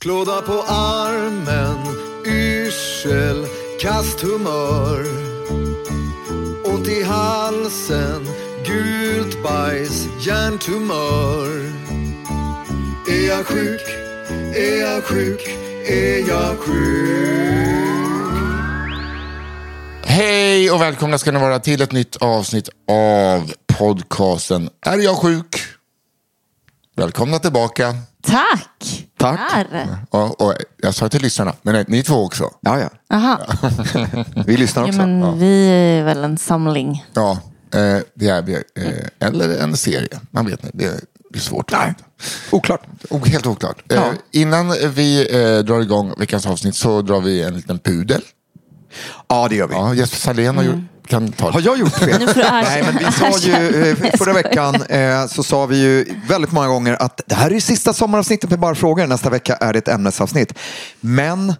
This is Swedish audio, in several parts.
Klåda på armen, yrsel, kasthumör. Ont i halsen, gult bajs, hjärntumör. Är jag sjuk? Är jag sjuk? Är jag sjuk? Hej och välkomna ska ni vara till ett nytt avsnitt av podcasten Är jag sjuk? Välkomna tillbaka. Tack! Tack. Ja, och jag sa till lyssnarna, men nej, ni två också. Ja, ja. Aha. Vi lyssnar Ja, också. men vi är väl en samling. Ja, eh, det är vi. Eh, eller en serie, man vet inte. Det är, det är svårt. Nej, oklart. O- Helt oklart. Eh, innan vi eh, drar igång veckans avsnitt så drar vi en liten pudel. Ja, det gör vi. Ja, Jesper Salén har gjort, kan ta Har jag gjort fel? Nej, men vi sa ju, eh, förra veckan eh, så sa vi ju väldigt många gånger att det här är sista sommaravsnittet med bara frågor. Nästa vecka är det ett ämnesavsnitt. Men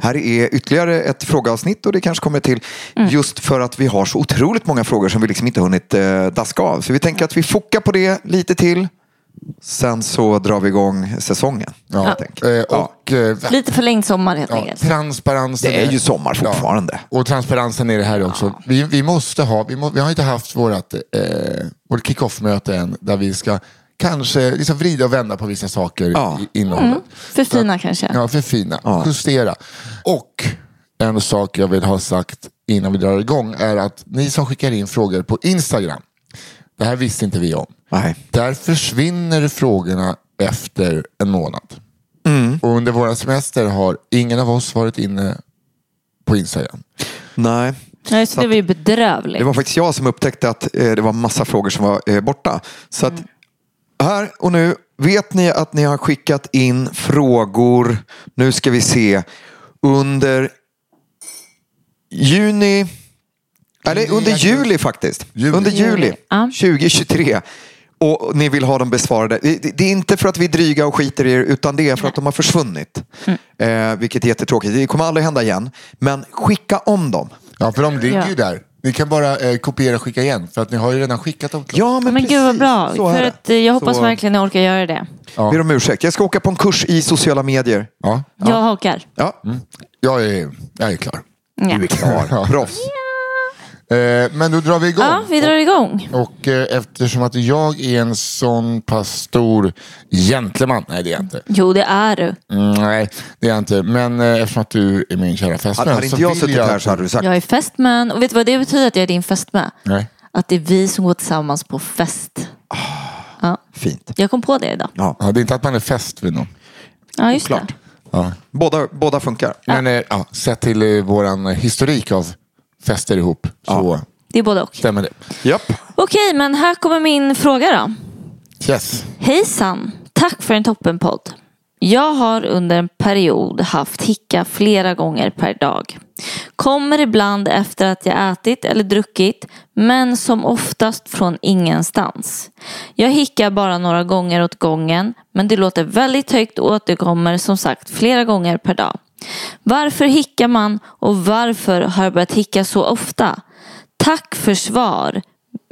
här är ytterligare ett frågeavsnitt och det kanske kommer till just för att vi har så otroligt många frågor som vi liksom inte hunnit eh, daska av. Så vi tänker att vi fokar på det lite till. Sen så drar vi igång säsongen. Ja. helt enkelt. Eh, Ja. och, eh, Lite förlängd sommar helt ja, enkelt. transparensen. Det är ju sommar fortfarande. Ja. Och transparensen är det här också. Vi, vi måste ha, vi, må, vi har inte haft vårt, eh, vårt kick-off-möte än där vi ska kanske liksom vrida och vända på vissa saker Ja. i innehållet. För fina kanske. Ja, förfina, Ja. justera. Och en sak jag vill ha sagt innan vi drar igång är att ni som skickar in frågor på Instagram, det här visste inte vi om. Nej. Där försvinner frågorna efter en månad. Mm. Och under våra semester har ingen av oss varit inne på Instagram. Nej. Ja, just det, det var ju bedrövligt. Det var faktiskt jag som upptäckte att eh, det var massa frågor som var eh, borta. Så att här och nu vet ni att ni har skickat in frågor. Nu ska vi se. Under juni. Eller under juli faktiskt. Juli. Under juli Ja. 2023. Och ni vill ha dem besvarade. Det är inte för att vi är dryga och skiter i er utan det är för att de har försvunnit. Eh, vilket är jättetråkigt. Det kommer aldrig hända igen. Men skicka om dem. Ja, för de ligger Ja. ju där. Ni kan bara eh, kopiera och skicka igen, för att ni har ju redan skickat dem. Ja, men, Men precis. gud vad bra. För det. att, eh, jag hoppas Så- verkligen jag orkar göra det. Ber om ursäkt. Jag ska åka på en kurs i sociala medier. Ja, Jag hakar. Ja, jag är, jag är klar. Ja. du är klar. Proffs. Eh, men då drar vi igång. ja, vi drar igång. Och eh, eftersom att jag är en sån pass stor gentleman, nej det är jag inte. Jo, det är du. Mm, nej, det är jag inte. Men eh, eftersom att du är min kära fästmö. Hade, inte jag suttit här så hade du sagt. Jag är fästman. Och vet du vad det betyder att jag är din fästmö? Nej. Att det är vi som går tillsammans på fest. Ja. Fint. Jag kom på det idag. Ja. Ja, det är inte att man är fäst vid någon. Ja, just Klart. det. Ja. Båda, båda funkar. Men ja, sett till eh, våran historik av fester ihop så Det är både och. stämmer det. Japp. Okej, men här kommer min fråga då. Yes. Hejsan! Tack för en toppenpodd. Jag har under en period haft hicka flera gånger per dag. Kommer ibland efter att jag ätit eller druckit, men som oftast från ingenstans. Jag hickar bara några gånger åt gången, men det låter väldigt högt och återkommer som sagt flera gånger per dag. Varför hickar man och varför har jag börjat hicka så ofta? Tack för svar.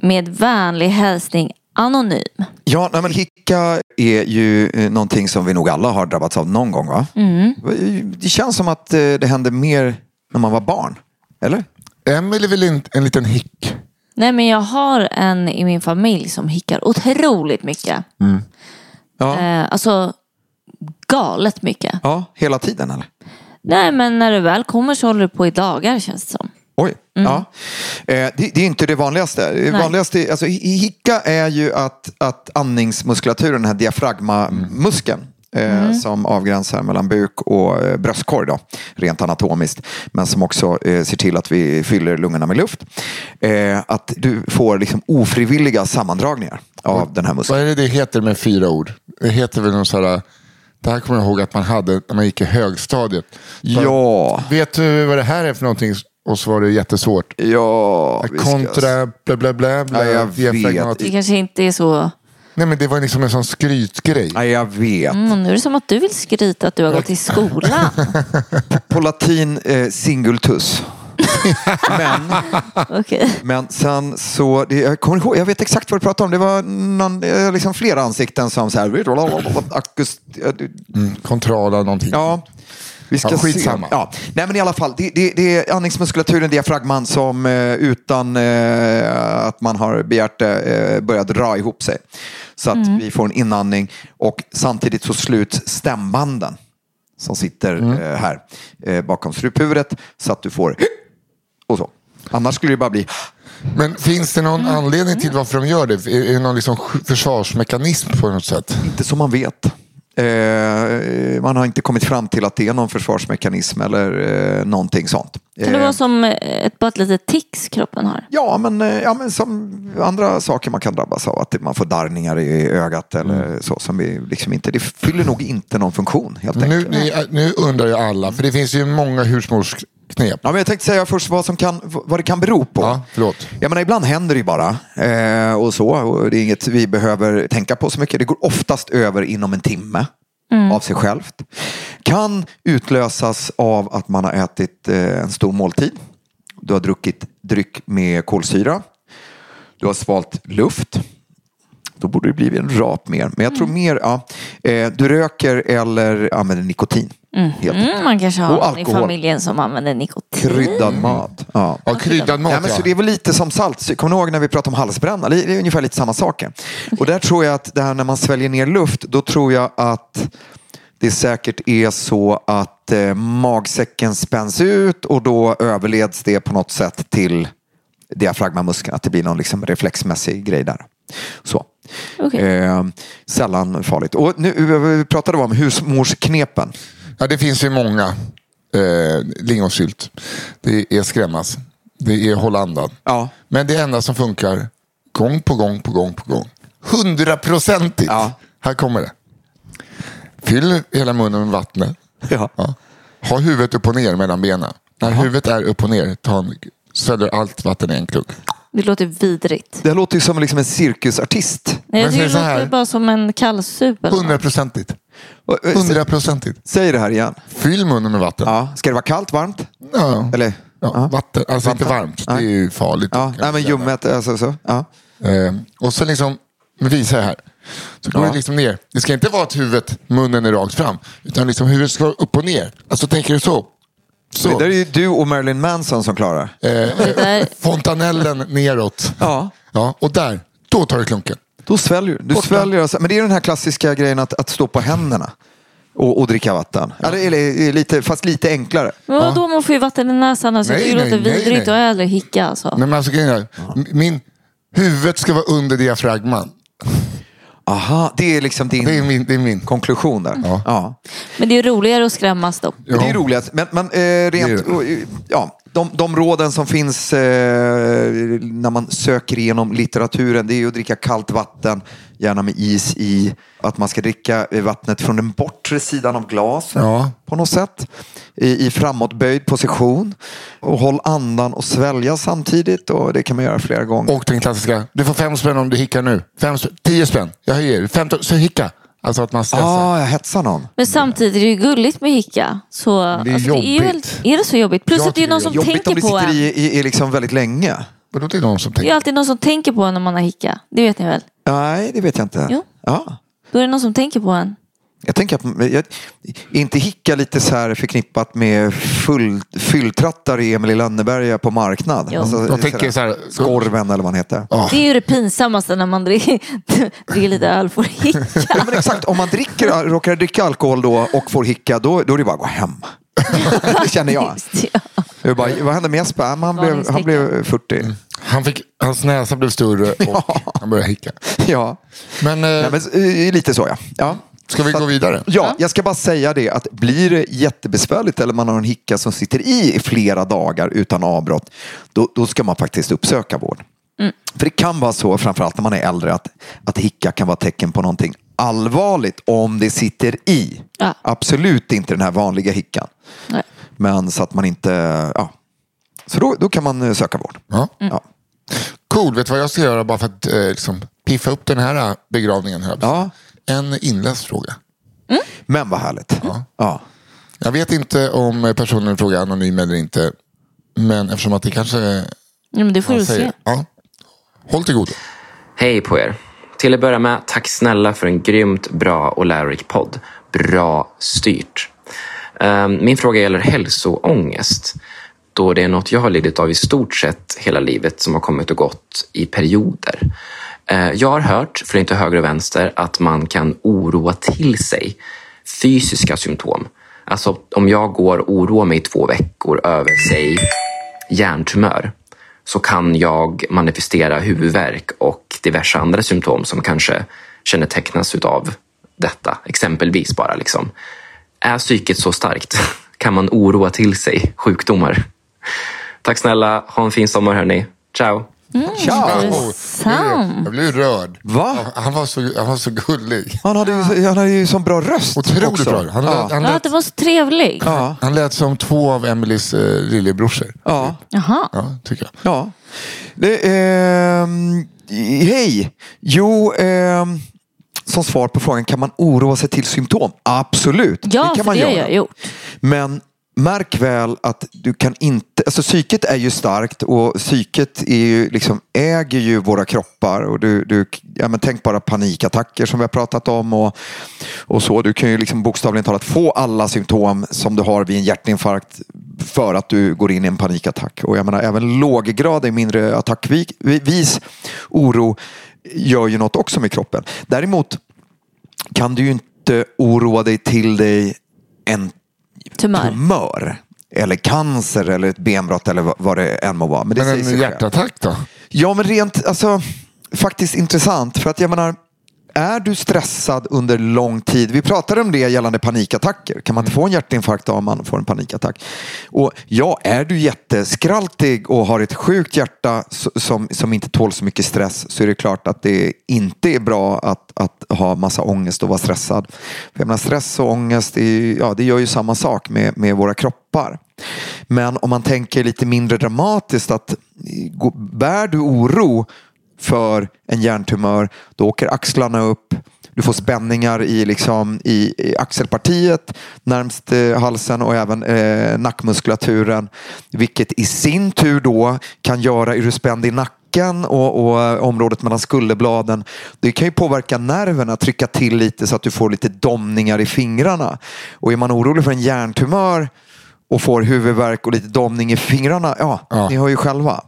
Med vänlig hälsning Anonym. Ja, nej, men hicka är ju eh, någonting som vi nog alla har drabbats av någon gång va? Det känns som att eh, det hände mer när man var barn. Eller? Emil är väl en, en liten hick. Nej men jag har en i min familj som hickar otroligt mycket. Ja, Eh, alltså galet mycket. ja hela tiden eller? Nej men när det väl kommer så håller det på i dagar känns det som. Oj. Ja. Eh, det, det är inte det vanligaste. Det vanligaste alltså, hi- hicka är ju att, att andningsmuskulaturen, den här diafragmamuskeln, eh, som avgränsar mellan buk och eh, bröstkorg, då, rent anatomiskt, men som också eh, ser till att vi fyller lungorna med luft. Eh, att du får liksom ofrivilliga sammandragningar av den här muskeln. Vad är det det heter med fyra ord? Det heter väl någon sån här... Det här kommer jag ihåg att man hade när man gick i högstadiet. Ja, Vet du vad det här är för någonting? Och så var det jättesvårt. ja. Kontra bla bla bla. bla Ja, jag vet. Det kanske inte är så... Nej men det var liksom en sån skrytgrej. Ja, jag vet. Mm, nu är det som att du vill skryta att du har gått i skolan. På latin eh, singultus. Men Okej. Men sen så, det, jag kommer ihåg, jag vet exakt vad du pratar om. Det var någon, liksom flera ansikten som så här, akust, Mm, Contrala någonting. ja. Vi ska Ja, se. skitsamma. Ja. Nej men i alla fall, det, det, det är andningsmuskulaturen, diafragman som eh, utan eh, att man har begärt det eh, börjar dra ihop sig. Så att vi får en inandning och samtidigt så sluts stämbanden som sitter eh, här eh, bakom struphuvudet så att du får. Annars skulle det bara bli Men finns det någon anledning till varför de gör det? Är är det någon liksom försvarsmekanism på något sätt? Inte som man vet. Eh, man har inte kommit fram till att det är någon försvarsmekanism eller eh, någonting sånt. Kan det Eh, vara som eh, ett, bara ett litet tics kroppen har? Ja men, eh, ja, men som andra saker man kan drabbas av. Att man får darrningar i ögat eller så. Som vi liksom inte, det fyller nog inte någon funktion helt Nu, enkelt. ni, nu undrar ju alla, för det finns ju många husmorsknep. Ja, men jag tänkte säga först vad, som kan, vad det kan bero på. Ja, förlåt. Jag menar, ibland händer det ju bara. Eh, och så. Och det är inget vi behöver tänka på så mycket. Det går oftast över inom en timme. Av sig självt. Kan utlösas av att man har ätit eh, en stor måltid. Du har druckit dryck med kolsyra. Du har svalt luft. Då borde det blivit en rap mer. Men jag tror mer, ja. Eh, du röker eller använder nikotin. Enkelt. Mm, man kanske har någon i familjen som använder nikotin. Kryddad mat. Ja. Ja, kryddad mat Ja, men så det är väl lite som salt. Kommer ni ihåg när vi pratade om halsbränna? Det är ungefär lite samma saker. Och där tror jag att det här när man sväljer ner luft, då tror jag att det säkert är så att eh, magsäcken spänns ut och då överleds det på något sätt till diafragmamuskeln. Att det blir någon liksom reflexmässig grej där. Så. Okej. Eh, sällan farligt. Och nu vi pratade vi om husmorsknepen. Ja, det finns ju många. Eh, lingonsylt. Det är skrämmas. Det är hålla andan. Ja. Men det enda som funkar gång på gång på gång på gång. Hundraprocentigt. Ja. Här kommer det. Fyll hela munnen med vattnet. Ja. Ja. Ha huvudet upp och ner mellan benen. När huvudet är upp och ner, ta en, sväljer allt vatten i en klunk. Det låter vidrigt. Det låter ju som liksom en cirkusartist. Nej, jag Men tycker det låter bara som en kallsup. eller något. Hundraprocentigt. Eh, Hundraprocentigt. Säg det här igen. Fyll munnen med vatten. Ja. Ska det vara kallt, varmt? Ja. Eller? Ja, vatten. Alltså inte varmt. Det är ju farligt. Ja, nej, men ljummet. Alltså, så. Ja. Eh, och så liksom, jag här. Så går Ja. det liksom ner. Det ska inte vara att huvudet, munnen är rakt fram. Utan liksom huvudet ska upp och ner. Alltså tänker du så? Så. Det där är ju du och Marilyn Manson som klarar. Eh, där, fontanellen neråt. Ja. Ja, och där, då tar du klunken. Då sväljer du. du Borta. sväljer, alltså. Men det är den här klassiska grejen att, att stå på händerna och, och dricka vatten. Ja. Eller, eller, lite, fast lite enklare. men vadå, man får ju vatten i näsan. Alltså, Nej, det låter vidrigt och har aldrig hicka alltså. Men alltså, min huvudet ska vara under diafragman. Aha, det är liksom din Det är min. Det är min. konklusion där. Ja. Ja. Men det är ju roligare att skrämmas då. Ja. Det är roligt. Men, men eh, rent, Det är det. ja, De, de råden som finns eh, när man söker igenom litteraturen det är att dricka kallt vatten, gärna med is i. Att man ska dricka vattnet från den bortre sidan av glaset Ja. på något sätt. I, I framåtböjd position. Och håll andan och svälja samtidigt. Och det kan man göra flera gånger. Och den klassiska, du får fem spänn om du hickar nu. Fem tio spänn, jag höjer. Femton, så hicka. Alltså att man stressar. ah, jag hetsar någon. Men samtidigt är det ju gulligt med hicka. Så, det är alltså, det är, väl, jobbigt. är det så jobbigt? Plus Jag att det är någon det är som Jobbigt om tänker det på sitter en. i, i, i liksom väldigt länge. Men det är någon som Det är tänker. alltid någon som tänker på en när man har hicka. Det vet ni väl? Nej, det vet jag inte. Jo. Ja. Då är det någon som tänker på en. Jag tänker att jag, inte hicka lite så här förknippat med full, fylltrattar i Emil i Lönneberga på marknad? Jo. Jag tänker så här, Skorven eller vad han heter. Det är ju det pinsammaste när man dricker, dricker lite öl får hicka. Ja, men exakt, om man dricker, råkar dricka alkohol då och får hicka, då, då är det bara att gå hem. det känner jag. Just, ja. jag bara, vad hände med Jesper? Ja, Han blev, han blev 40. Han fick, hans näsa blev större och han började hicka. Ja, Men, eh, Nej, men, eh, lite så ja. ja. Ska vi gå att- vidare? Ja, jag ska bara säga det att blir det jättebesvärligt eller man har en hicka som sitter i i flera dagar utan avbrott, då, då ska man faktiskt uppsöka vård. För det kan vara så, framförallt när man är äldre, att, att hicka kan vara tecken på någonting allvarligt om det sitter i. Ja. Absolut inte den här vanliga hickan. Nej. Men så att man inte, ja. Så då, då kan man eh, söka vård. Ja. Ja. Cool, vet du vad jag ska göra bara för att eh, liksom, piffa upp den här eh, begravningen? Här. Ja. En inläst fråga. Men vad härligt. Ja. Jag vet inte om personen i fråga är anonym eller inte. Men eftersom att det kanske Ja, men det får du se. Ja. Håll till godo. Hej på er! Till att börja med, tack snälla för en grymt bra och lärorik podd. Bra styrt. Ehm, Min fråga gäller hälsoångest. Då det är något jag har lidit av i stort sett hela livet som har kommit och gått i perioder. Eh, jag har hört, från inte höger och vänster, att man kan oroa till sig fysiska symptom. Alltså om jag går och oroar mig i två veckor över, säg, hjärntumör så kan jag manifestera huvudvärk och diverse andra symptom som kanske kännetecknas utav detta, exempelvis bara. Liksom. Är psyket så starkt? Kan man oroa till sig sjukdomar? Tack snälla, ha en fin sommar hörni. Ciao! Tja! Sant. Jag blev rörd. Va? Han var så, han var så gullig. Han hade ju, han hade ju sån bra röst. Otroligt också. bra. Han, ja. lät, han, Ja, lät, det var så trevlig. Ja. han lät som två av Emelies eh, lillebrorsor. Ja. Jaha. Ja, tycker jag. ja. Det, ehm, hej! Jo, ehm, som svar på frågan, kan man oroa sig till symptom? Absolut, Ja, det kan för man det har göra. jag gjort. Men märk väl att du kan inte, alltså psyket är ju starkt och psyket är ju, liksom, äger ju våra kroppar. Och du, du, ja, men tänk bara panikattacker som vi har pratat om och, och så. Du kan ju liksom bokstavligen talat få alla symptom som du har vid en hjärtinfarkt för att du går in i en panikattack. Och jag menar även låggradig mindre attackvis oro gör ju något också med kroppen. Däremot kan du ju inte oroa dig till dig en Tumör. tumör eller cancer eller ett benbrott eller vad- det än må vara. Men det Men en hjärtattack då? Ja, men rent, alltså, faktiskt intressant. För att jag menar, är du stressad under lång tid? Vi pratade om det gällande panikattacker. Kan man inte få en hjärtinfarkt om man får en panikattack? Och ja, är du jätteskraltig och har ett sjukt hjärta som, som inte tål så mycket stress så är det klart att det inte är bra att, att ha massa ångest och vara stressad. För jag menar, stress och ångest är, ja, det gör ju samma sak med, med våra kroppar. Men om man tänker lite mindre dramatiskt att eh, bär du oro för en hjärntumör, då åker axlarna upp. Du får spänningar i, liksom, i, i axelpartiet närmst eh, halsen och även eh, nackmuskulaturen. Vilket i sin tur då kan göra, är du spänd i nacken och, och eh, området mellan skulderbladen. Det kan ju påverka nerverna, trycka till lite så att du får lite domningar i fingrarna. Och är man orolig för en hjärntumör och får huvudvärk och lite domning i fingrarna, ja, Ja. ni hör ju själva.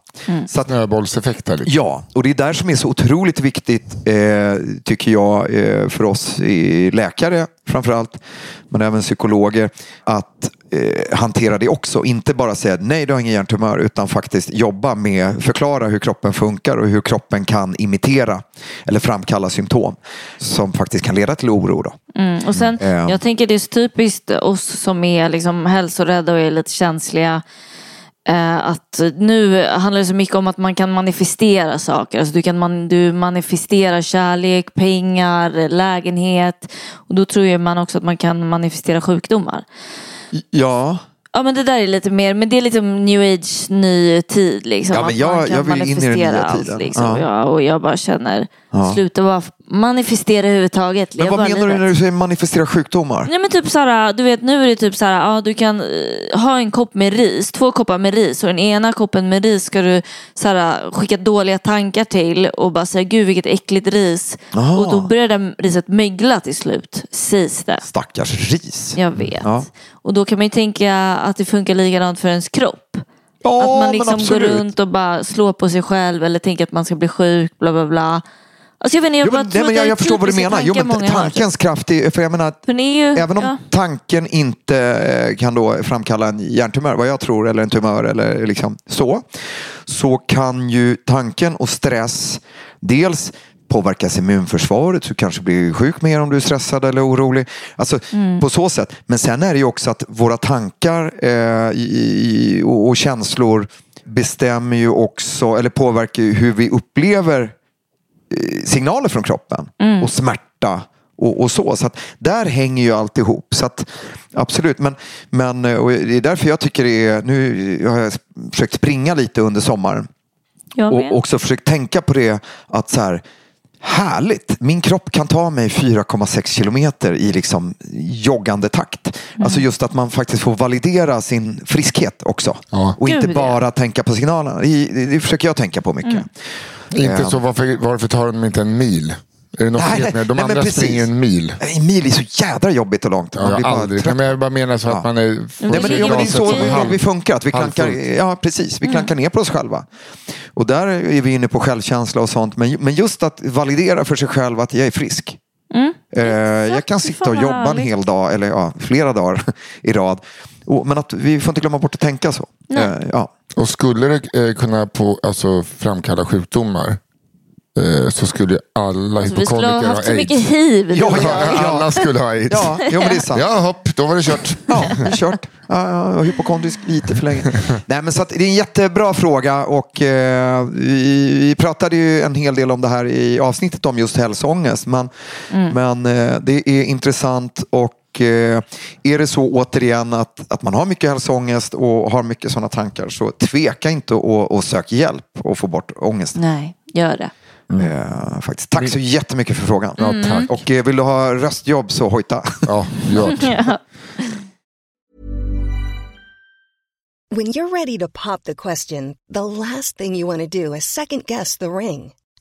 Så att, Snöbollseffekt här. Liksom. Ja, och det är där som är så otroligt viktigt, eh, tycker jag, eh, för oss i läkare framförallt, men även psykologer, att eh, hantera det också. Inte bara säga nej, du har ingen hjärntumör, utan faktiskt jobba med, förklara hur kroppen funkar och hur kroppen kan imitera eller framkalla symptom som faktiskt kan leda till oro. Då. Mm. Och sen, Mm. jag tänker det är så typiskt oss som är liksom hälsorädda och är lite känsliga. Eh, att nu handlar det så mycket om att man kan manifestera saker. Alltså du kan man, du manifestera kärlek, pengar, lägenhet. Och då tror ju man också att man kan manifestera sjukdomar. Ja, Ja men det där är lite mer, men det är lite new age, ny tid liksom. Ja, men Att jag- man kan jag vill in i den nya allt, tiden. Liksom. Ja. Ja. och jag bara känner, Ja. sluta bara manifestera överhuvudtaget. men vad menar du när du säger manifestera sjukdomar? Nej men typ såhär, du vet nu är det typ såhär, ja du kan eh, ha en kopp med ris, två koppar med ris och den ena koppen med ris ska du såhär, skicka dåliga tankar till och bara säga gud vilket äckligt ris. Aha. Och då börjar det riset mögla till slut, sägs det. Stackars ris. Jag vet. Ja. Och då kan man ju tänka att det funkar likadant för ens kropp. Ja, att man liksom går runt och bara slår på sig själv eller tänker att man ska bli sjuk, bla bla bla. Alltså jag vet inte, jag Jo, men, nej, men jag, jag förstår vad du menar. Jo, men tankens kraft, är, för jag menar, ju, Även om ja. tanken inte eh, kan då framkalla en hjärntumör, vad jag tror, eller en tumör eller liksom så, så kan ju tanken och stress dels påverkas immunförsvaret, du kanske blir sjuk mer om du är stressad eller orolig. Alltså Mm. på så sätt. Men sen är det ju också att våra tankar eh, i, och, och känslor bestämmer ju också, eller påverkar hur vi upplever signaler från kroppen Mm. och smärta och, och så. Så att där hänger ju alltihop. Så att, absolut, men, men eh, och det är därför jag tycker det är, nu har jag försökt springa lite under sommaren och också försökt tänka på det att så här, härligt, min kropp kan ta mig 4,6 kilometer i liksom joggande takt. Mm. Alltså just att man faktiskt får validera sin friskhet också. Ja. Och inte Gud, ja. bara tänka på signalerna. Det, det, det försöker jag tänka på mycket. Inte Ja. så, varför, varför tar de inte en mil? Är det något Nej, med De nej, andra precis. springer en mil. En mil är så jädra jobbigt och långt. Ja, Man jag blir har bara aldrig. trött. Men jag bara menar så att Ja. man är... Nej, Nej, men, det ja, men det är så ligger vi, vi funkar. Att vi klankar, ja, precis. Vi Mm. klankar ner på oss själva. Och där är vi inne på självkänsla och sånt. Men, men just att validera för sig själv att jag är frisk. Mm. Eh, jag kan sitta och jobba en hel dag, eller ja, flera dagar i rad. Och, men att vi får inte glömma bort att tänka så. Nej. Eh, ja. Och skulle det eh, kunna på, alltså, framkalla sjukdomar eh, så skulle alla Alltså, vi skulle ha hypokondriker ha haft så aids. mycket hiv. Ja, Ja, ja. alla skulle ha aids. ja, jo, men det är sant. Ja, hopp, då var det kört. Ja, det är kört. Ja, ja, jag hypokondrisk lite för länge. Nej, men så att det är en jättebra fråga och eh, vi, vi pratade ju en hel del om det här i avsnittet om just hälsoångest. Men, men eh, det är intressant och eh, är det så återigen att, att man har mycket hälsoångest och har mycket sådana tankar så tveka inte och, och sök hjälp och få bort ångesten. Nej, gör det. Eh, faktiskt. Tack så jättemycket för frågan. Ja, tack. Och eh, vill du ha röstjobb så hojta. Ja, gör. When you're ready to pop the question, the last thing you want to do is second guess the ring.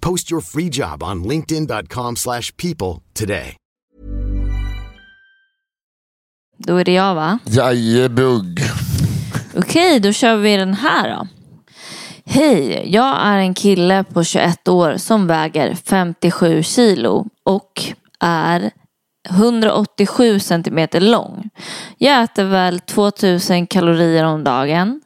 Post your free job on linkedin.com/people slash people today. Då är det jag va? Jajebugg. Okej, då kör vi den här då. Hej, jag är en kille på 21 år som väger 57 kilo och är 187 centimeter lång. Jag äter väl 2000 kalorier om dagen.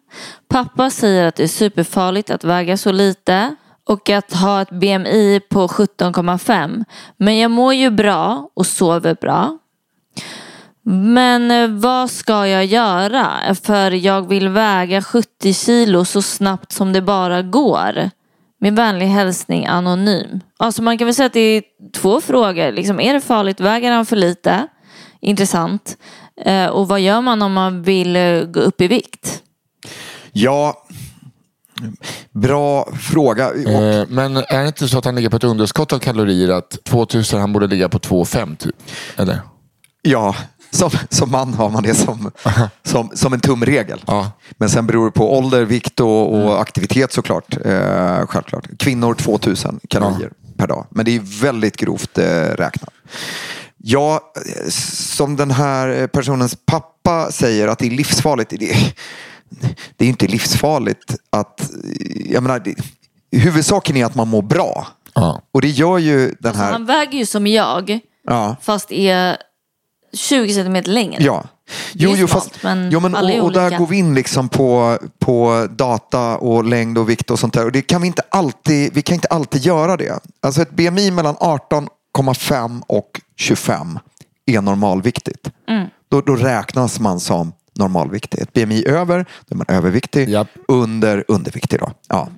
Pappa säger att det är superfarligt att väga så lite och att ha ett BMI på 17,5. Men jag mår ju bra och sover bra. Men eh, vad ska jag göra? För jag vill väga 70 kilo så snabbt som det bara går. Med vänlig hälsning anonym. Alltså man kan väl säga att det är två frågor. Liksom, är det farligt? Väger han för lite? Intressant. Eh, och vad gör man om man vill eh, gå upp i vikt? Ja, bra fråga. Eh, men är det inte så att han ligger på ett underskott av kalorier? Att 2000, han borde ligga på 2,5 typ? Eller? Ja, som, som man har man det som, som, som en tumregel. Men sen beror det på ålder, vikt och, och aktivitet såklart. Eh, självklart. Kvinnor 2000 kalorier per dag. Men det är väldigt grovt eh, räknat. Ja, eh, som den här personens pappa säger att det är livsfarligt. Det, det är inte livsfarligt att... Jag menar, det, huvudsaken är att man mår bra. Och det gör ju den här... Han väger ju som jag. Ja. Fast är 20 centimeter längre. Ja. Jo, ju jo, smart, fast, men jo, men, och, och där går vi in liksom på, på data och längd och vikt och sånt där. Och det kan vi inte alltid, vi kan inte alltid göra det. Alltså ett BMI mellan 18,5 och 25 är normalviktigt. Mm. Då, då räknas man som normalviktig. Ett BMI över, då är man överviktig. Under, underviktig då. Ja.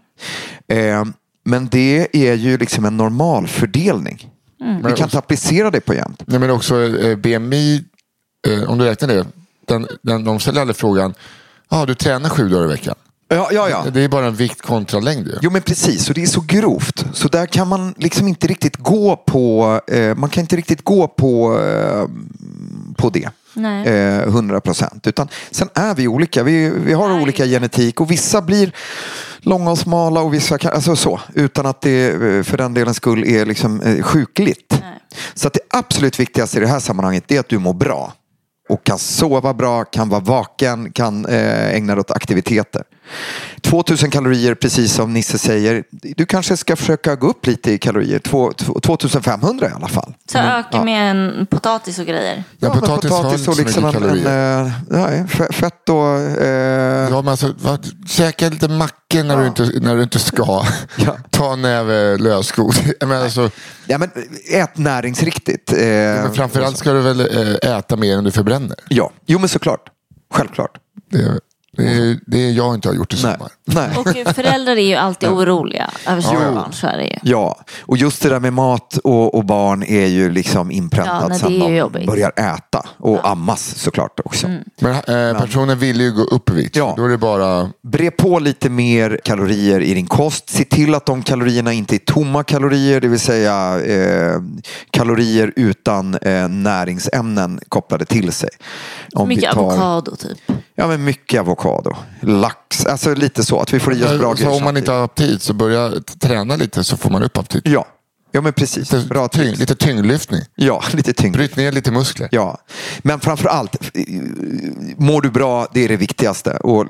Eh, men det är ju liksom en normalfördelning. Mm. Vi kan inte applicera det på jämt. Nej, men också eh, BMI, eh, om du räknar det. Den, den, de ställer aldrig frågan, ah, du tränar sju dagar i veckan. Ja, ja, ja. Det är bara en vikt kontra längd. Jo men precis, och det är så grovt. Så där kan man liksom inte riktigt gå på, eh, man kan inte riktigt gå på, eh, på det. Nej. Eh, 100 procent. Utan sen är vi olika. Vi, vi har olika genetik och vissa blir långa och smala och vissa kan, alltså så. Utan att det eh, för den delen skull är liksom eh, sjukligt. Så att det absolut viktigaste i det här sammanhanget är att du mår bra. Och kan sova bra, kan vara vaken, kan ägna dig åt aktiviteter. 2000 kalorier, precis som Nisse säger. Du kanske ska försöka gå upp lite i kalorier. Två- två- 2500 i alla fall. Så öka Ja. med en potatis och grejer. Ja, men potatis, har inte och så liksom mycket en, en, kalorier. eh, nej, fe- fett och... Eh, Ja, men alltså, vad, käka lite mackor när, du inte, när du inte ska. Ta en näve lösgodis. Men alltså, ja, men ät näringsriktigt. Eh, men framförallt ska du väl eh, äta mer än du förbränner. Ja, jo men såklart. Självklart. Det, det, är, det är jag inte har gjort i sommar. Nej. Och föräldrar är ju alltid oroliga över sina barn. Så är det ju. Ja, och just det där med mat och, och barn är ju liksom Ja, inpräntat nej, sen de jobbigt. börjar äta. Och ammas såklart också. Men eh, personen vill ju gå upp i vikt. Ja. Då är det bara... Bre på lite mer kalorier i din kost. Se till att de kalorierna inte är tomma kalorier, det vill säga eh, kalorier utan eh, näringsämnen kopplade till sig. Om Mycket tar- avokado typ. Ja, men mycket avokado. Lax, alltså lite så. Att vi får i oss bra så grejer om man inte har aptit så börja träna lite så får man upp aptit. Ja, ja men precis. Bra Tyng, tips. lite tyngdlyftning. Ja, lite tyngd. Bryt ner lite muskler. Ja, men framför allt, eh, mår du bra, det är det viktigaste. Och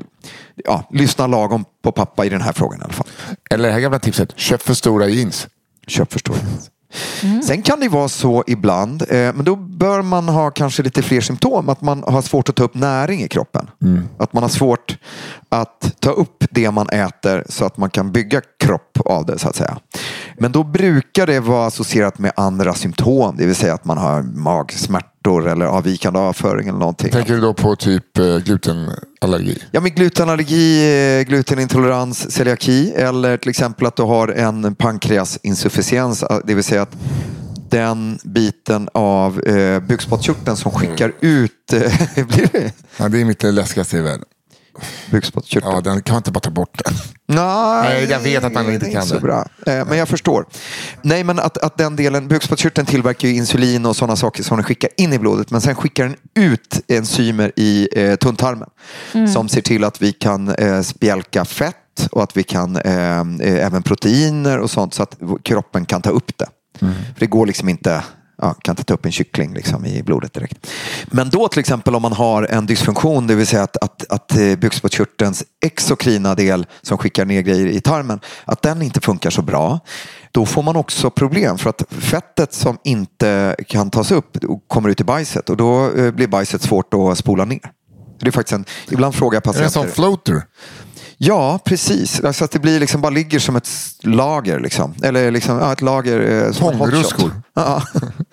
ja, lyssna lagom på pappa i den här frågan i alla fall. Eller det här gamla tipset, köp för stora jeans. Köp för stora jeans. Sen kan det vara så ibland, eh, men då bör man ha kanske lite fler symptom. Att man har svårt att ta upp näring i kroppen. Att man har svårt att ta upp det man äter så att man kan bygga kropp av det så att säga. Men då brukar det vara associerat med andra symptom. Det vill säga att man har magsmärtor eller avvikande avföring eller någonting. Tänker du då på typ eh, glutenallergi? Ja, men glutenallergi, eh, glutenintolerans, celiaki eller till exempel att du har en pankreasinsufficiens. eh, Det vill säga att den biten av eh, bukspottkörteln som skickar ut... Eh, blir det? Ja, det är mitt läskigaste i världen. Bukspottkörteln? Ja, den kan man inte bara ta bort den. Nej, Nej, jag vet att man inte kan så det. bra. Eh, Men jag förstår. Nej, men att, att den delen, bukspottkörteln tillverkar ju insulin och sådana saker som den skickar in i blodet. Men sen skickar den ut enzymer i eh, tunntarmen som ser till att vi kan eh, spjälka fett och att vi kan eh, eh, även proteiner och sånt så att kroppen kan ta upp det. För det går liksom inte Ja, kan inte ta upp en kyckling liksom i blodet direkt. Men då till exempel om man har en dysfunktion, det vill säga att, att, att eh, bukspottkörtelns exokrina del som skickar ner grejer i tarmen, att den inte funkar så bra. Då får man också problem för att fettet som inte kan tas upp kommer ut i bajset och då eh, blir bajset svårt att spola ner. Det är faktiskt en, ibland frågar jag Är det en sån patienter. floater? Ja, precis. Alltså att det blir liksom bara ligger som ett lager. Liksom. Eller liksom, ja, ett lager eh. Tångruskor. Ja.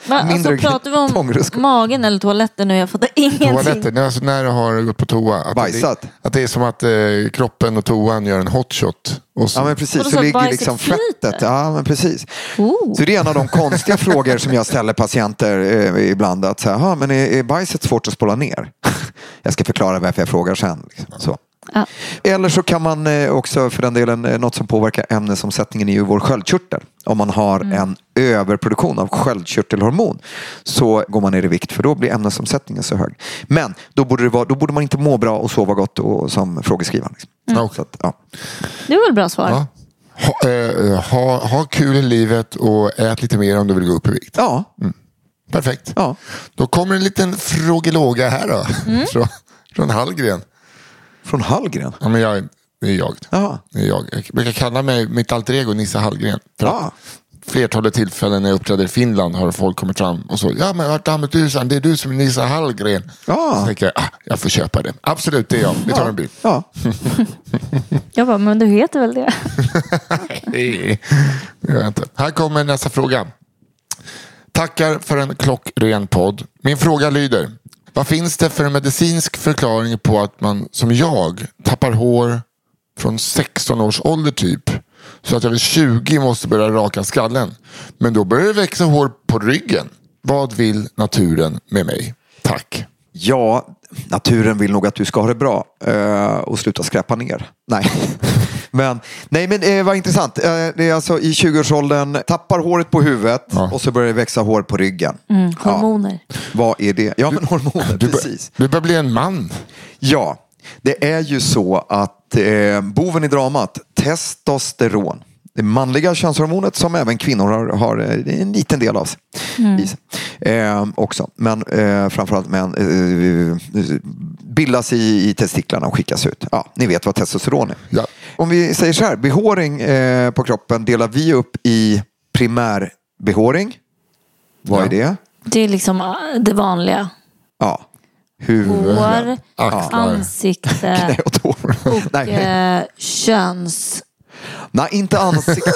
Va, alltså, pratar vi om tångruskor. magen eller toaletten nu? Jag fattar ingenting. Toaletten, alltså när du har gått på toa. Att Bajsat. Det, att det är som att eh, kroppen och toan gör en hot shot. Och så, Ja men precis, så, så ligger liksom fettet. Ja men precis. Oh. Så det är en av de konstiga frågor som jag ställer patienter eh, ibland. Att säga, "Ha, men är, är bajset svårt att spola ner? jag ska förklara varför jag frågar sen. Liksom. Så. Ja. Eller så kan man eh, också för den delen, eh, något som påverkar ämnesomsättningen är ju vår sköldkörtel. Om man har en överproduktion av sköldkörtelhormon så går man ner i vikt för då blir ämnesomsättningen så hög. Men då borde, det vara, då borde man inte må bra och sova gott och, som frågeskrivaren. Liksom. Ja. Så att, ja. Det var ett bra svar. ja. ha, eh, ha, ha kul i livet och ät lite mer om du vill gå upp i vikt. Ja, Perfekt. ja. Då kommer en liten frågelåga här då. Från, från Hallgren. Från Hallgren. Ja, men jag, det är jag. Ja. Det är jag. jag brukar kalla mig mitt alter ego Nisse Hallgren. Ja. Flertalet tillfällen när jag uppträder i Finland har folk kommit fram och så. Ja men vart du det är du som är Nisse Hallgren. Ja. Så tänker jag, ah, jag får köpa det. Absolut, det är jag. Vi tar en bild. Ja. Jag bara, men du heter väl det? Nej, det gör jag inte. Här kommer nästa fråga. Tackar för en klockren podd. Min fråga lyder. Vad finns det för en medicinsk förklaring på att man som jag tappar hår från 16 års ålder typ? Så att jag vid 20 måste börja raka skallen. Men då börjar det växa hår på ryggen. Vad vill naturen med mig? Tack. ja, naturen vill nog att du ska ha det bra eh, och sluta skräpa ner. Nej. Men, nej men eh, vad intressant. Eh, det är alltså i 20-årsåldern, tappar håret på huvudet Ja. och så börjar det växa hår på ryggen. Mm, hormoner. Vad är det? Ja men hormoner, Du, precis. du börjar bli en man. Ja, det är ju så att eh, boven i dramat, testosteron, det manliga könshormonet som även kvinnor har, har eh, en liten del av sig. Eh, också. Men eh, framförallt män eh, bildas i, i testiklarna och skickas ut. Ja, ni vet vad testosteron är. Ja. Om vi säger så här, behåring eh, på kroppen delar vi upp i primärbehåring. Vad Ja. är det? Det är liksom ah, det vanliga. Ja, huvud, Hår, Axlar. ansikte och och eh, köns... Nej, inte ansiktet.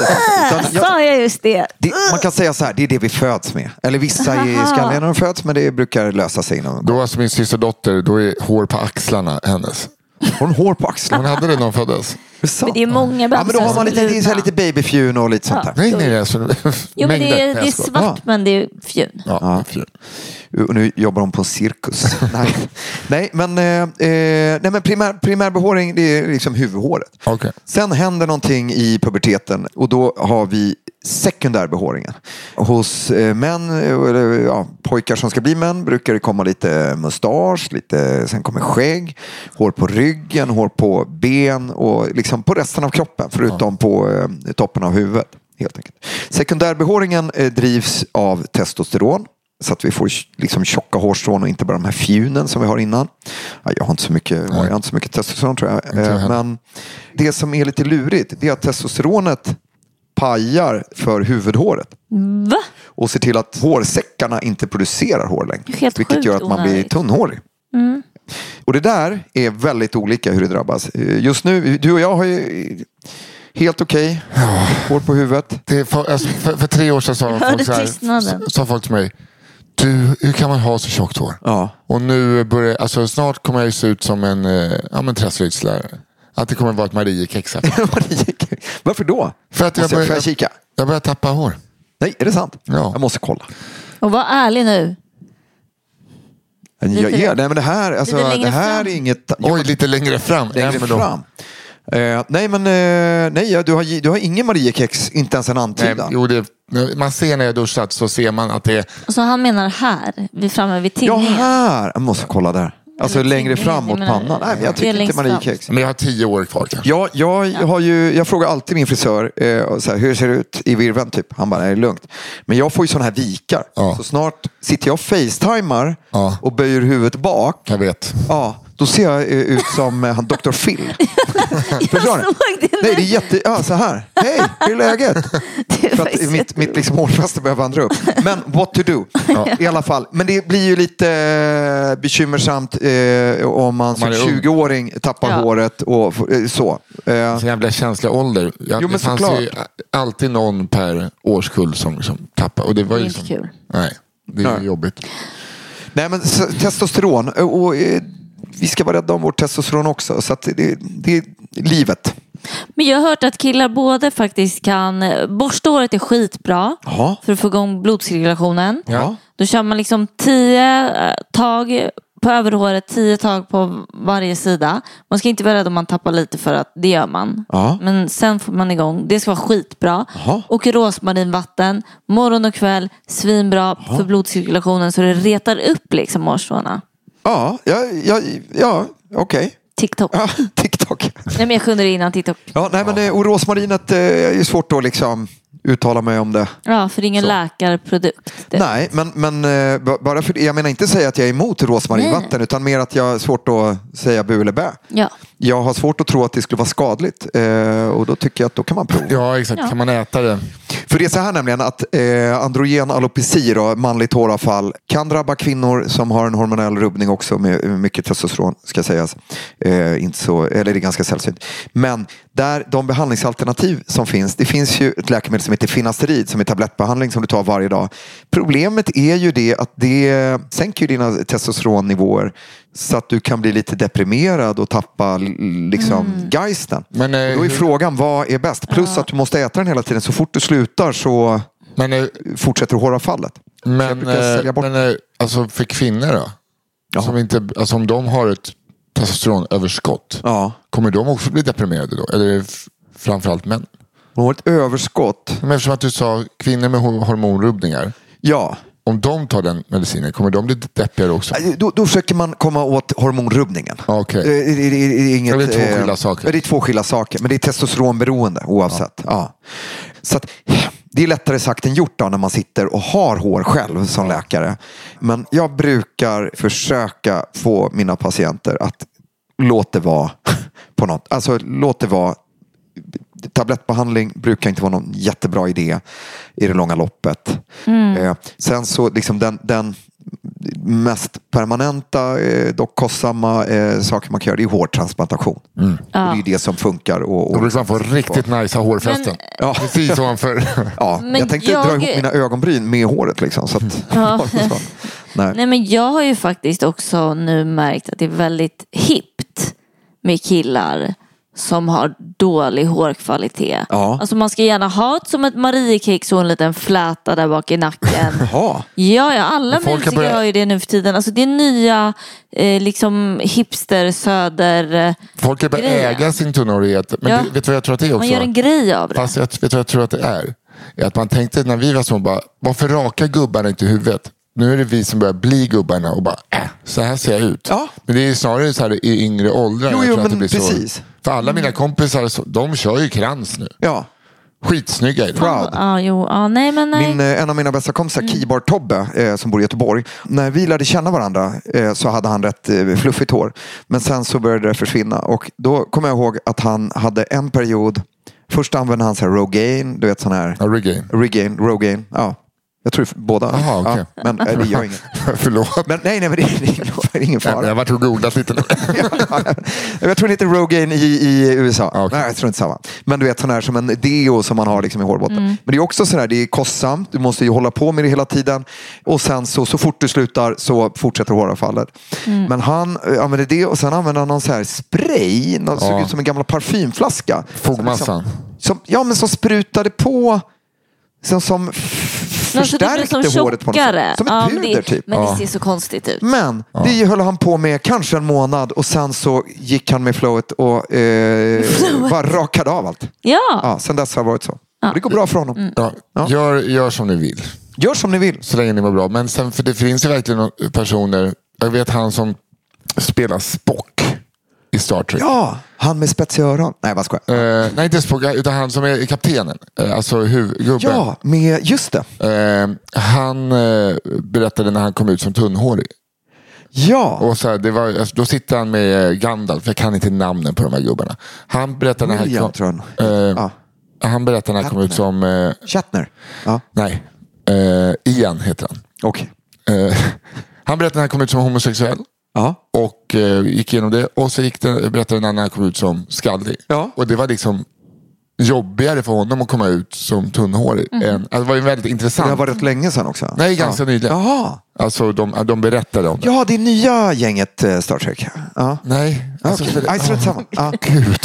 Utan jag, Sa jag just det? det, man kan säga så här, det är det vi föds med. Eller vissa är Aha. skalliga när de föds, men det brukar lösa sig inom Då alltså min systerdotter, då är hår på axlarna hennes. Har hon hår på Hon axlarna? hade det när hon föddes. sant? Men det är många Ja, men då har man lite, det är lite babyfjun och lite sånt Ja. där. Nej, nej, nej. Alltså, Jo, men det är, det är svart men det är fjun. Ja, Ja. Och nu jobbar de på en cirkus. nej. nej, men, eh, eh, nej, men primär, primärbehåring det är liksom huvudhåret. Okej. Sen händer någonting i puberteten och då har vi sekundärbehåringen. Hos eh, män, eh, eller ja, pojkar som ska bli män, brukar det komma lite mustasch, lite, sen kommer skägg, hår på ryggen, hår på ben och liksom på resten av kroppen förutom på eh, toppen av huvudet. Helt enkelt. Sekundärbehåringen eh, drivs av testosteron. Så att vi får liksom tjocka hårstrån och inte bara de här fjunen som vi har innan. Ja, jag har inte så mycket, jag har inte så mycket testosteron tror jag. Eh. Men det som är lite lurigt det är att testosteronet pajar för huvudhåret Va? och ser till att hårsäckarna inte producerar hår längre. Helt vilket sjukt gör att man blir tunnhårig. Och det där är väldigt olika hur det drabbas. Eh, Just nu, du och jag har ju helt okej hår på huvudet. Det är för, alltså, för, för tre år sedan sa folk, så här, sa folk till mig. Du, hur kan man ha så tjockt hår? Ja. Och nu börjar, alltså snart kommer jag ju se ut som en, eh, ja men träslöjdslärare. Att det kommer vara ett Mariekex här. Varför då? För att jag Måste jag, får börjar, jag kika? jag börjar tappa hår. Nej, är det sant? Ja. Jag måste kolla. Och var ärlig nu. Jag, Lite- ja, nej, men det här, alltså, det här fram. är inget... Oj, lite längre fram. längre fram. Eh, nej, men eh, nej, du, har, du har ingen Mariekex, inte ens en antydan. jo, det, man ser när jag duschat så ser man att det är så han menar här, vi framme vid Ja, tinningen. här! Jag måste kolla där. Alltså längre tinningen, fram mot menar, pannan. Nej, men jag det är tycker inte längst fram. Mariekex. Men jag har tio år kvar kanske. Ja, jag, har ju, jag frågar alltid min frisör, eh, och så här, hur ser det ut i virveln? Typ. Han bara, nej, det är lugnt. Men jag får ju sådana här vikar. Ja. Så snart sitter jag och facetimar Ja. och böjer huvudet bak, Jag vet. ja, då ser jag eh, ut som eh, han Dr. Phil. Förstår nu. Nej, det är jätte... Ja, så här. Hej, hur är läget? Det är För att mitt, mitt liksom hårfäste börjar vandra upp. Men what to do. I alla fall. Men det blir ju lite eh, bekymmersamt eh, om man som man är ung. 20-åring tappar Ja. håret och så. Eh, Så jävla känslig ålder. Ja, Jo, men det fanns såklart. ju alltid någon per årskull som liksom tappade. Och det var Det är ju inte som, kul. Nej, det är Nej. jobbigt. nej, men testosteron. Och, vi ska vara rädda om vårt testosteron också. Så det, det är livet. Men jag har hört att killar både faktiskt kan... Borsta håret är skitbra Ja. för att få igång blodcirkulationen. Ja. Då kör man liksom tio eh, tag på överhåret, tio tag på varje sida. Man ska inte vara rädd om man tappar lite för att det gör man. Ja. Men sen får man igång. Det ska vara skitbra. Jaha. Och rosmarinvatten, morgon och kväll, svinbra för blodcirkulationen så det retar upp liksom hårstråna. Ja, ja, ja, ja okej. TikTok. Ja, TikTok. Nej men jag kunde det innan TikTok. Ja, nej, men, eh, och rosmarinet eh, är svårt att liksom uttala mig om det. Ja, för det är ingen Så. läkarprodukt. Det. Nej, men, men eh, bara för jag menar inte säga att jag är emot rosmarinvatten utan mer att jag har svårt att säga bu eller bä. Ja. Jag har svårt att tro att det skulle vara skadligt eh, och då tycker jag att då kan man prova. Ja, exakt. Ja. Kan man äta det? För det är så här nämligen att eh, androgen alopeci, då, manligt håravfall, kan drabba kvinnor som har en hormonell rubbning också med med mycket testosteron, ska sägas. Eh, inte så, eller det är ganska sällsynt. Men där de behandlingsalternativ som finns, det finns ju ett läkemedel som heter finasterid som är tablettbehandling som du tar varje dag. Problemet är ju det att det sänker ju dina testosteronnivåer så att du kan bli lite deprimerad och tappa liksom geisten. Men, eh, då är frågan, vad är bäst? Plus att du måste äta den hela tiden. Så fort du slutar så Men, eh, fortsätter håravfallet. jag men, eh, bort. men eh, alltså för kvinnor då? Ja. Som inte, alltså om de har ett testosteronöverskott, Ja. kommer de också bli deprimerade då? Eller är det framförallt män? Man har ett överskott. Men eftersom att du sa kvinnor med ho- hormonrubbningar, Ja. Om de tar den medicinen, kommer de bli deppigare också? Då, då försöker man komma åt hormonrubbningen. Okej. Eh, Det, det, det, inget, Ja, det är två eh, skilda saker. ja, Det är två skilda saker. Men det är testosteronberoende oavsett. Ja. Så att, det är lättare sagt än gjort då, när man sitter och har hår själv som läkare. Men jag brukar försöka få mina patienter att låt det vara på något. Alltså låt det vara tablettbehandling brukar inte vara någon jättebra idé i det långa loppet. Eh, sen så liksom den, den mest permanenta, eh, dock kostsamma eh, saker man kan göra det är hårtransplantation. Och det är det som funkar. Och, och Då brukar man få riktigt nice hårfästen. Ja. Precis ovanför. Ja, Men jag tänkte jag- dra ihop mina ögonbryn med håret. Liksom, så att, Ja. Nej. Nej men jag har ju faktiskt också nu märkt att det är väldigt hippt med killar som har dålig hårkvalitet. Ja. Alltså man ska gärna ha ett som ett Mariekex och en liten fläta där bak i nacken. Ja, ja alla folk har musiker börjat- har ju det nu för tiden. Alltså det är nya eh, liksom hipster, söder. Eh, Folk kan börja Grejer. äga sin tunnhårighet. Men Ja. vet du vad jag tror att det är också? man gör en grej av det. Fast jag, vet du vad jag tror att det är? är att man tänkte när vi var små, bara, varför rakar gubbarna inte huvudet? Nu är det vi som börjar bli gubbarna och bara, äh, så här ser jag ut. Ja. Men det är snarare så här i yngre åldrar. Jo, jag jo, men det blir precis. Så. För alla mina kompisar, så- de kör ju krans nu. Ja. Skitsnygga är de. Proud. Ja, jo, ja, nej men nej. Min, eh, en av mina bästa kompisar, Keyboard-Tobbe, eh, som bor i Göteborg. När vi lärde känna varandra eh, så hade han rätt eh, fluffigt hår. Men sen så började det försvinna. Och då kommer jag ihåg att han hade en period. Först använde han så här Rogaine, du vet sån här. Ja, regain. Regain, Rogaine. Ja. Jag tror båda. Jaha, okej. ja, men eh, det gör inget. Förlåt. Men nej, nej, men det är ingen, det är ingen Jag fara. har varit och googlat lite nu. jag tror det heter Rogaine i, i USA. Ja, okej. Nej, jag tror inte samma. Men du vet sån här som en deo som man har liksom i hårbotten. Men det är också sådär, det är kostsamt. Du måste ju hålla på med det hela tiden. Och sen så, så fort du slutar så fortsätter håravfallet. Men han eh, använde det och sen använde han någon så här spray. Någon, såg Ja. ut som en gammal parfymflaska. Fogmassan. Som, ja, men som sprutade på. Som, som Alltså, det förstärkte som håret på något sätt. Som ett Ja, men puder det, typ. Men Ja. det ser så konstigt ut. Men det höll han på med kanske en månad och sen så gick han med flowet och eh, bara rakade av allt. Ja, Ja, sen dess har det varit så. Och det går bra för honom. Ja, Ja. Gör, gör som ni vill. Gör som ni vill. Så länge ni mår bra. Men sen, för det finns ju verkligen personer. Jag vet han som spelar Spock i Star Trek. Ja, han med spetsiga öron. Nej, vad skojar. Eh, nej, inte Spock, utan han som är kaptenen. Eh, alltså huvudgubben. Ja, med, just det. Eh, han eh, berättade när han kom ut som tunnhårig. Ja. Och så här, det var, alltså, då sitter han med eh, Gandalf, jag kan inte namnen på de här gubbarna. Han berättar när han kom, eh, Han berättar när han kom ut som... Eh, Shatner. Ja. nej, Ian heter han. Eh, han berättade när han kom ut som homosexuell. Ja. Och eh, gick igenom det. Och så gick det, berättade han när han kom ut som skallig. Ja. Och det var liksom jobbigare för honom att komma ut som tunnhårig. Än, alltså, det var ju väldigt intressant. Det var rätt länge sedan också. Nej, ganska ja. nyligen. Jaha. Alltså de, de berättade om det. Ja, det är nya gänget eh, Star Trek. Ja. Nej. Alltså, Okej. för- Nej, strunt samma. Ja. Gud.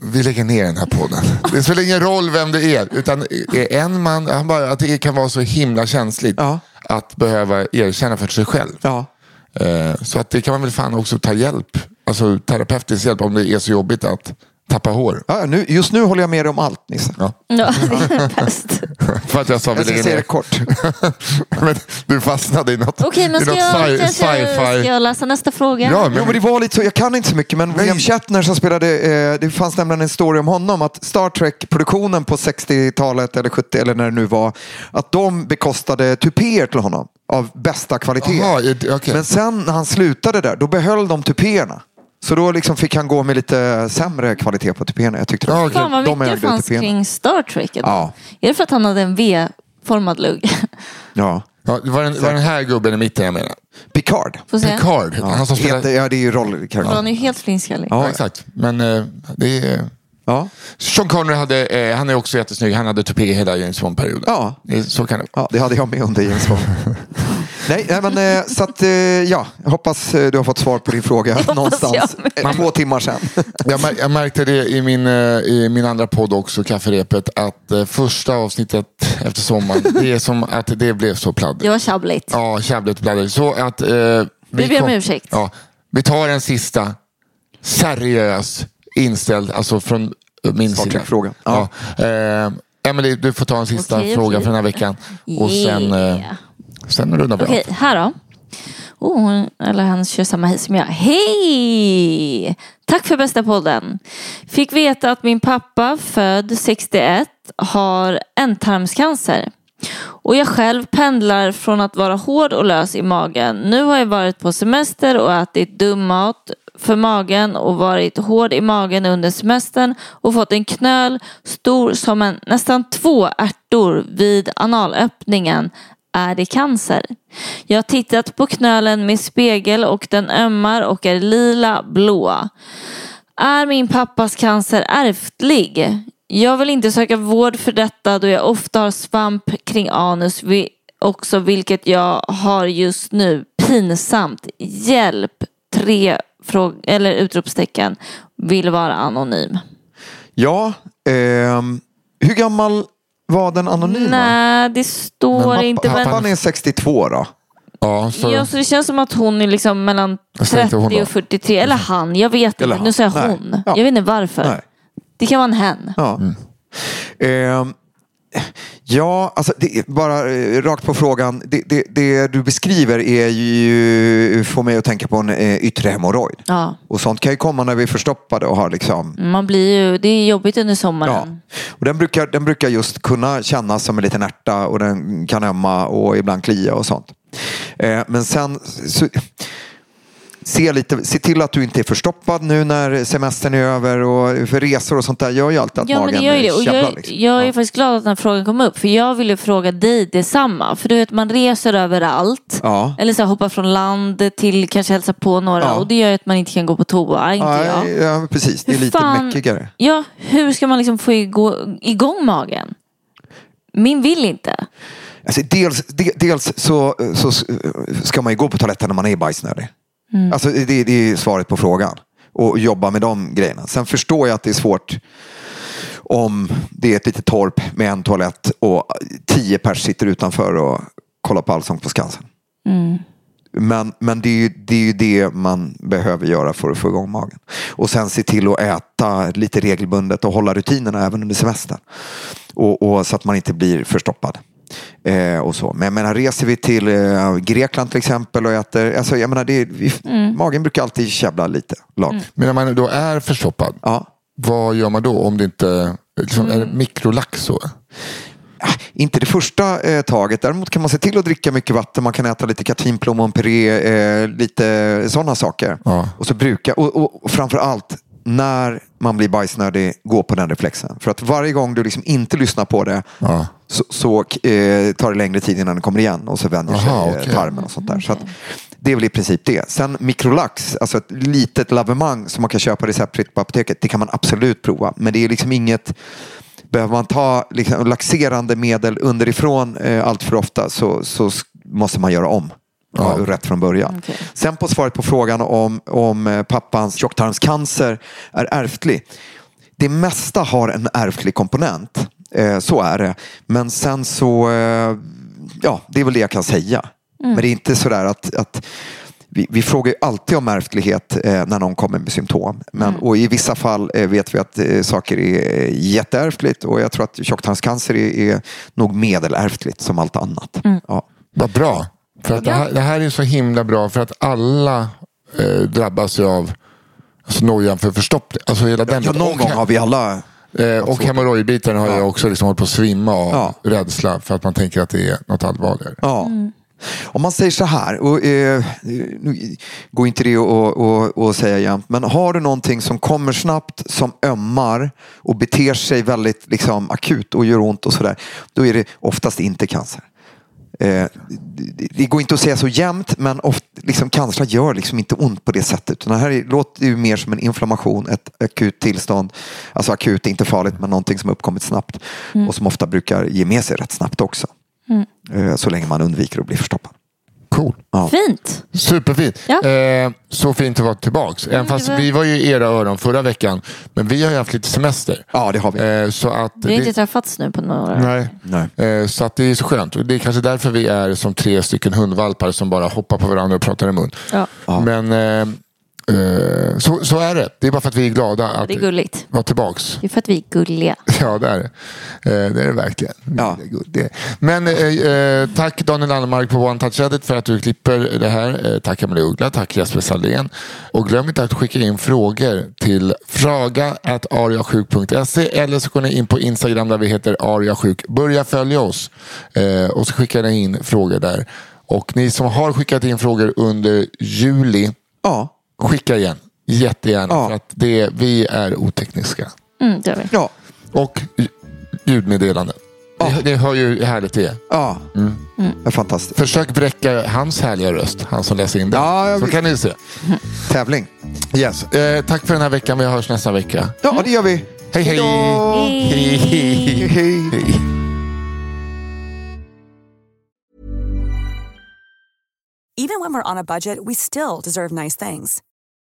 Vi lägger ner den här podden. Det spelar ingen roll vem det är. Utan är en man, han bara, att det kan vara så himla känsligt Ja. att behöva erkänna för sig själv. Ja. Eh, Så att det kan man väl fan också ta hjälp. Alltså terapeutisk hjälp om det är så jobbigt att tappa hår. Ja, nu, just nu håller jag med dig om allt, Nisse. Ja. Ja, det är bäst. För att jag sa Jag ska säga det kort. Men du fastnade i något, Okej, men i ska något jag, sci- kanske, ska sci-fi. jag läsa nästa fråga? Ja, Jo, men det var lite så, jag kan inte så mycket, men William Shatner som spelade, eh, det fanns nämligen en story om honom, att Star Trek-produktionen på 60-talet eller 70 eller när det nu var, att de bekostade tupéer till honom av bästa kvalitet. Jaha, är- okej. Men sen när han slutade där, då behöll de tupéerna. Så då liksom fick han gå med lite sämre kvalitet på tupéerna. Jag tyckte det. Ja, okej. Fan vad De mycket fanns tupéerna. kring Star Trek. idag. Ja. Är det för att han hade en V-formad lugg? Ja. Ja, det var den, var den här gubben i mitten jag menar. Picard. Picard. Han som spelar... Ja, det är ju För rollkaraktär. Han är ju helt flinskallig. Ja, exakt. Men eh, det är... Ja. Sean Connery hade, eh, han är också jättesnygg. Han hade tupé hela James Bond-perioden. Ja. Det- Så kan det vara. Ja, det hade jag med under James Bond. Nej, nej, men eh, så att, eh, ja, jag hoppas eh, du har fått svar på din fråga hoppas någonstans. jag Eh, Två timmar sedan. Jag, mär, jag märkte det i min, eh, i min andra podd också, Kafferepet, att eh, första avsnittet efter sommaren, det är som att det blev så pladd. Det var tjabbligt. Ja, käbbligt pladdigt. Så att... Eh, vi, Vi ber om ursäkt. Ja, vi tar en sista seriös inställd, alltså från min Star sida. Trek-fråga. Ja. Eh, Emily, du får ta en sista Okej, fråga okej. för den här veckan. Och sen, eh, sen rundar vi Okej, av. här då. Oh, hon- eller han kör samma hej som jag. Hej! Tack för bästa podden. Fick veta att min pappa, född 61, har ändtarmscancer. Och jag själv pendlar från att vara hård och lös i magen. Nu har jag varit på semester och ätit dum mat för magen och varit hård i magen under semestern och fått en knöl stor som en nästan två ärtor vid analöppningen. Är det cancer? Jag har tittat på knölen med spegel och den ömmar och är lila blå. Är min pappas cancer ärftlig? Jag vill inte söka vård för detta då jag ofta har svamp kring anus vi- också vilket jag har just nu. Pinsamt. Hjälp. Tre fråg- eller utropstecken. Vill vara anonym. Ja, ehm, hur gammal var den anonyma? Nej, det står Men inte. Men... Han är 62 då. Ja, så, Ja, så det känns som att hon är liksom mellan Jag säger inte 30 hon då. och 43. Eller han, jag vet inte. Nu säger jag hon. Ja. Jag vet inte varför. Nej. Det kan vara en hen. Ja. Ehm, ja, alltså det, är bara eh, rakt på frågan. Det, det, det du beskriver är ju, får mig att tänka på en eh, yttre hemorrojd. Ja. Och sånt kan ju komma när vi är förstoppade och har liksom Man blir ju, det är jobbigt under Ja. sommaren. Och den, brukar, den brukar just kunna kännas som en liten ärta och den kan ömma och ibland klia och sånt. Eh, men sen så, se, lite, se till att du inte är förstoppad nu när semestern är över och för resor och sånt där gör ju alltid att Ja, men magen det gör ju det. Och käbblar. jag, liksom. jag är Ja. faktiskt glad att den här frågan kom upp. För jag ville fråga dig detsamma. För du vet, man reser överallt. Ja. Eller så här, hoppar från land till kanske hälsa på några. Ja. Och det gör ju att man inte kan gå på toa. Inte jag. Nej, ja, precis. Det är lite fan- mäckigare. Ja, hur ska man liksom få igå- igång magen? Min vill inte. Alltså, dels de, dels så, så ska man ju gå på toaletten när man är bajsnödig. Mm. Alltså, det, det är svaret på frågan. Och jobba med de grejerna. Sen förstår jag att det är svårt om det är ett litet torp med en toalett och tio pers sitter utanför och kollar på Allsång på Skansen. Mm. Men, men det, är ju, det är ju det man behöver göra för att få igång magen. Och sen se till att äta lite regelbundet och hålla rutinerna även under semestern. Och, och så att man inte blir förstoppad. Eh, och så. Men jag menar, reser vi till eh, Grekland till exempel och äter, alltså, jag menar, det, är- vi, magen brukar alltid käbbla lite. Lag. Men när man då är förstoppad, Ja. vad gör man då om det inte liksom, är det mikrolax så? äh, inte det första eh, taget. Däremot kan man se till att dricka mycket vatten. Man kan äta lite katinplommon-puré, eh, lite sådana saker. Ja. Och så brukar, och, och, och framför allt när man blir bajsnödig, gå på den reflexen. För att varje gång du liksom inte lyssnar på det Ja. Så, så eh, tar det längre tid innan det kommer igen och så vänjer sig Aha, eh, okej. tarmen och sånt där. Så att, det är väl i princip det. Sen mikrolax, alltså ett litet lavemang som man kan köpa receptfritt på apoteket, det kan man absolut prova. Men det är liksom inget, behöver man ta liksom, laxerande medel underifrån eh, allt för ofta så, så måste man göra om. Ja. rätt från början. Okej. Sen på svaret på frågan om, om eh, pappans tjocktarmscancer är ärftlig. Det mesta har en ärftlig komponent. Eh, så är det. Men sen så, eh, ja, det är väl det jag kan säga. Men det är inte sådär att, att vi, vi frågar ju alltid om ärftlighet eh, när någon kommer med symptom. Men, Och i vissa fall eh, vet vi att eh, saker är eh, jätteärftligt och jag tror att tjocktarmscancer är, är nog medelärftligt som allt annat. Ja. Vad bra. För att det, här, det här är så himla bra för att alla eh, drabbas ju av alltså, nojan för förstoppning. Alltså hela den Ja, någon gång har vi alla eh, och hemorrojdbiten har jag också liksom hållit på att svimma av Ja. rädsla för att man tänker att det är något allvarligare. Ja. Om man säger så här, och, eh, nu går inte det att att- att säga jämt, men har du någonting som kommer snabbt, som ömmar och beter sig väldigt liksom, akut och gör ont och sådär, då är det oftast inte cancer. Eh, det, går inte att säga så jämt, men oft, liksom, cancer gör liksom inte ont på det sättet. Utan det här är, låter ju mer som en inflammation, ett akut tillstånd. Alltså akut är inte farligt, men någonting som uppkommit snabbt och som ofta brukar ge med sig rätt snabbt också. Eh, Så länge man undviker att bli förstoppad. Cool. Fint. Superfint. Ja. Eh, så fint att vara tillbaks. Även fast var- vi var ju i era öron förra veckan. Men vi har ju haft lite semester. Ja, det har vi. Eh, så att Vi har inte det, träffats nu på några nej. Nej. Eh, så att det är så skönt. Det är kanske därför vi är som tre stycken hundvalpar som bara hoppar på varandra och pratar i mun. Ja. Men eh, så, så är det. Det är bara för att vi är glada att Det är gulligt. vara tillbaks. Det är för att vi är gulliga. Ja, det är det. Eh, det är det verkligen. Ja. Det är guld- det. Men eh, eh, tack Daniel Annemark på One Touch Edit för att du klipper det här. Eh, tack Emelie Uggla, tack Jesper Saldén. Och glöm inte att skicka in frågor till fraga.ariasjuk.se eller så går ni in på Instagram där vi heter ariasjuk. Börja följa oss eh, och så skickar ni in frågor där. Och ni som har skickat in frågor under juli, Ja. Skicka igen. Jättegärna Ja. för att det, vi är otekniska. Mm, det gör vi. Ja. Och lj- ljudmeddelanden. Ni, ni hör ju hur härligt det är. Ja. Mm. Det är fantastiskt. Försök bräcka hans härliga röst, han som läser in den. Ja, jag Så kan ni se. Tävling. Yes. Eh, tack för den här veckan, vi hörs nästa vecka. Ja, det gör vi. Hej hej! Hej, hej. Hej. hej. Even when we're on a budget, we still deserve nice things.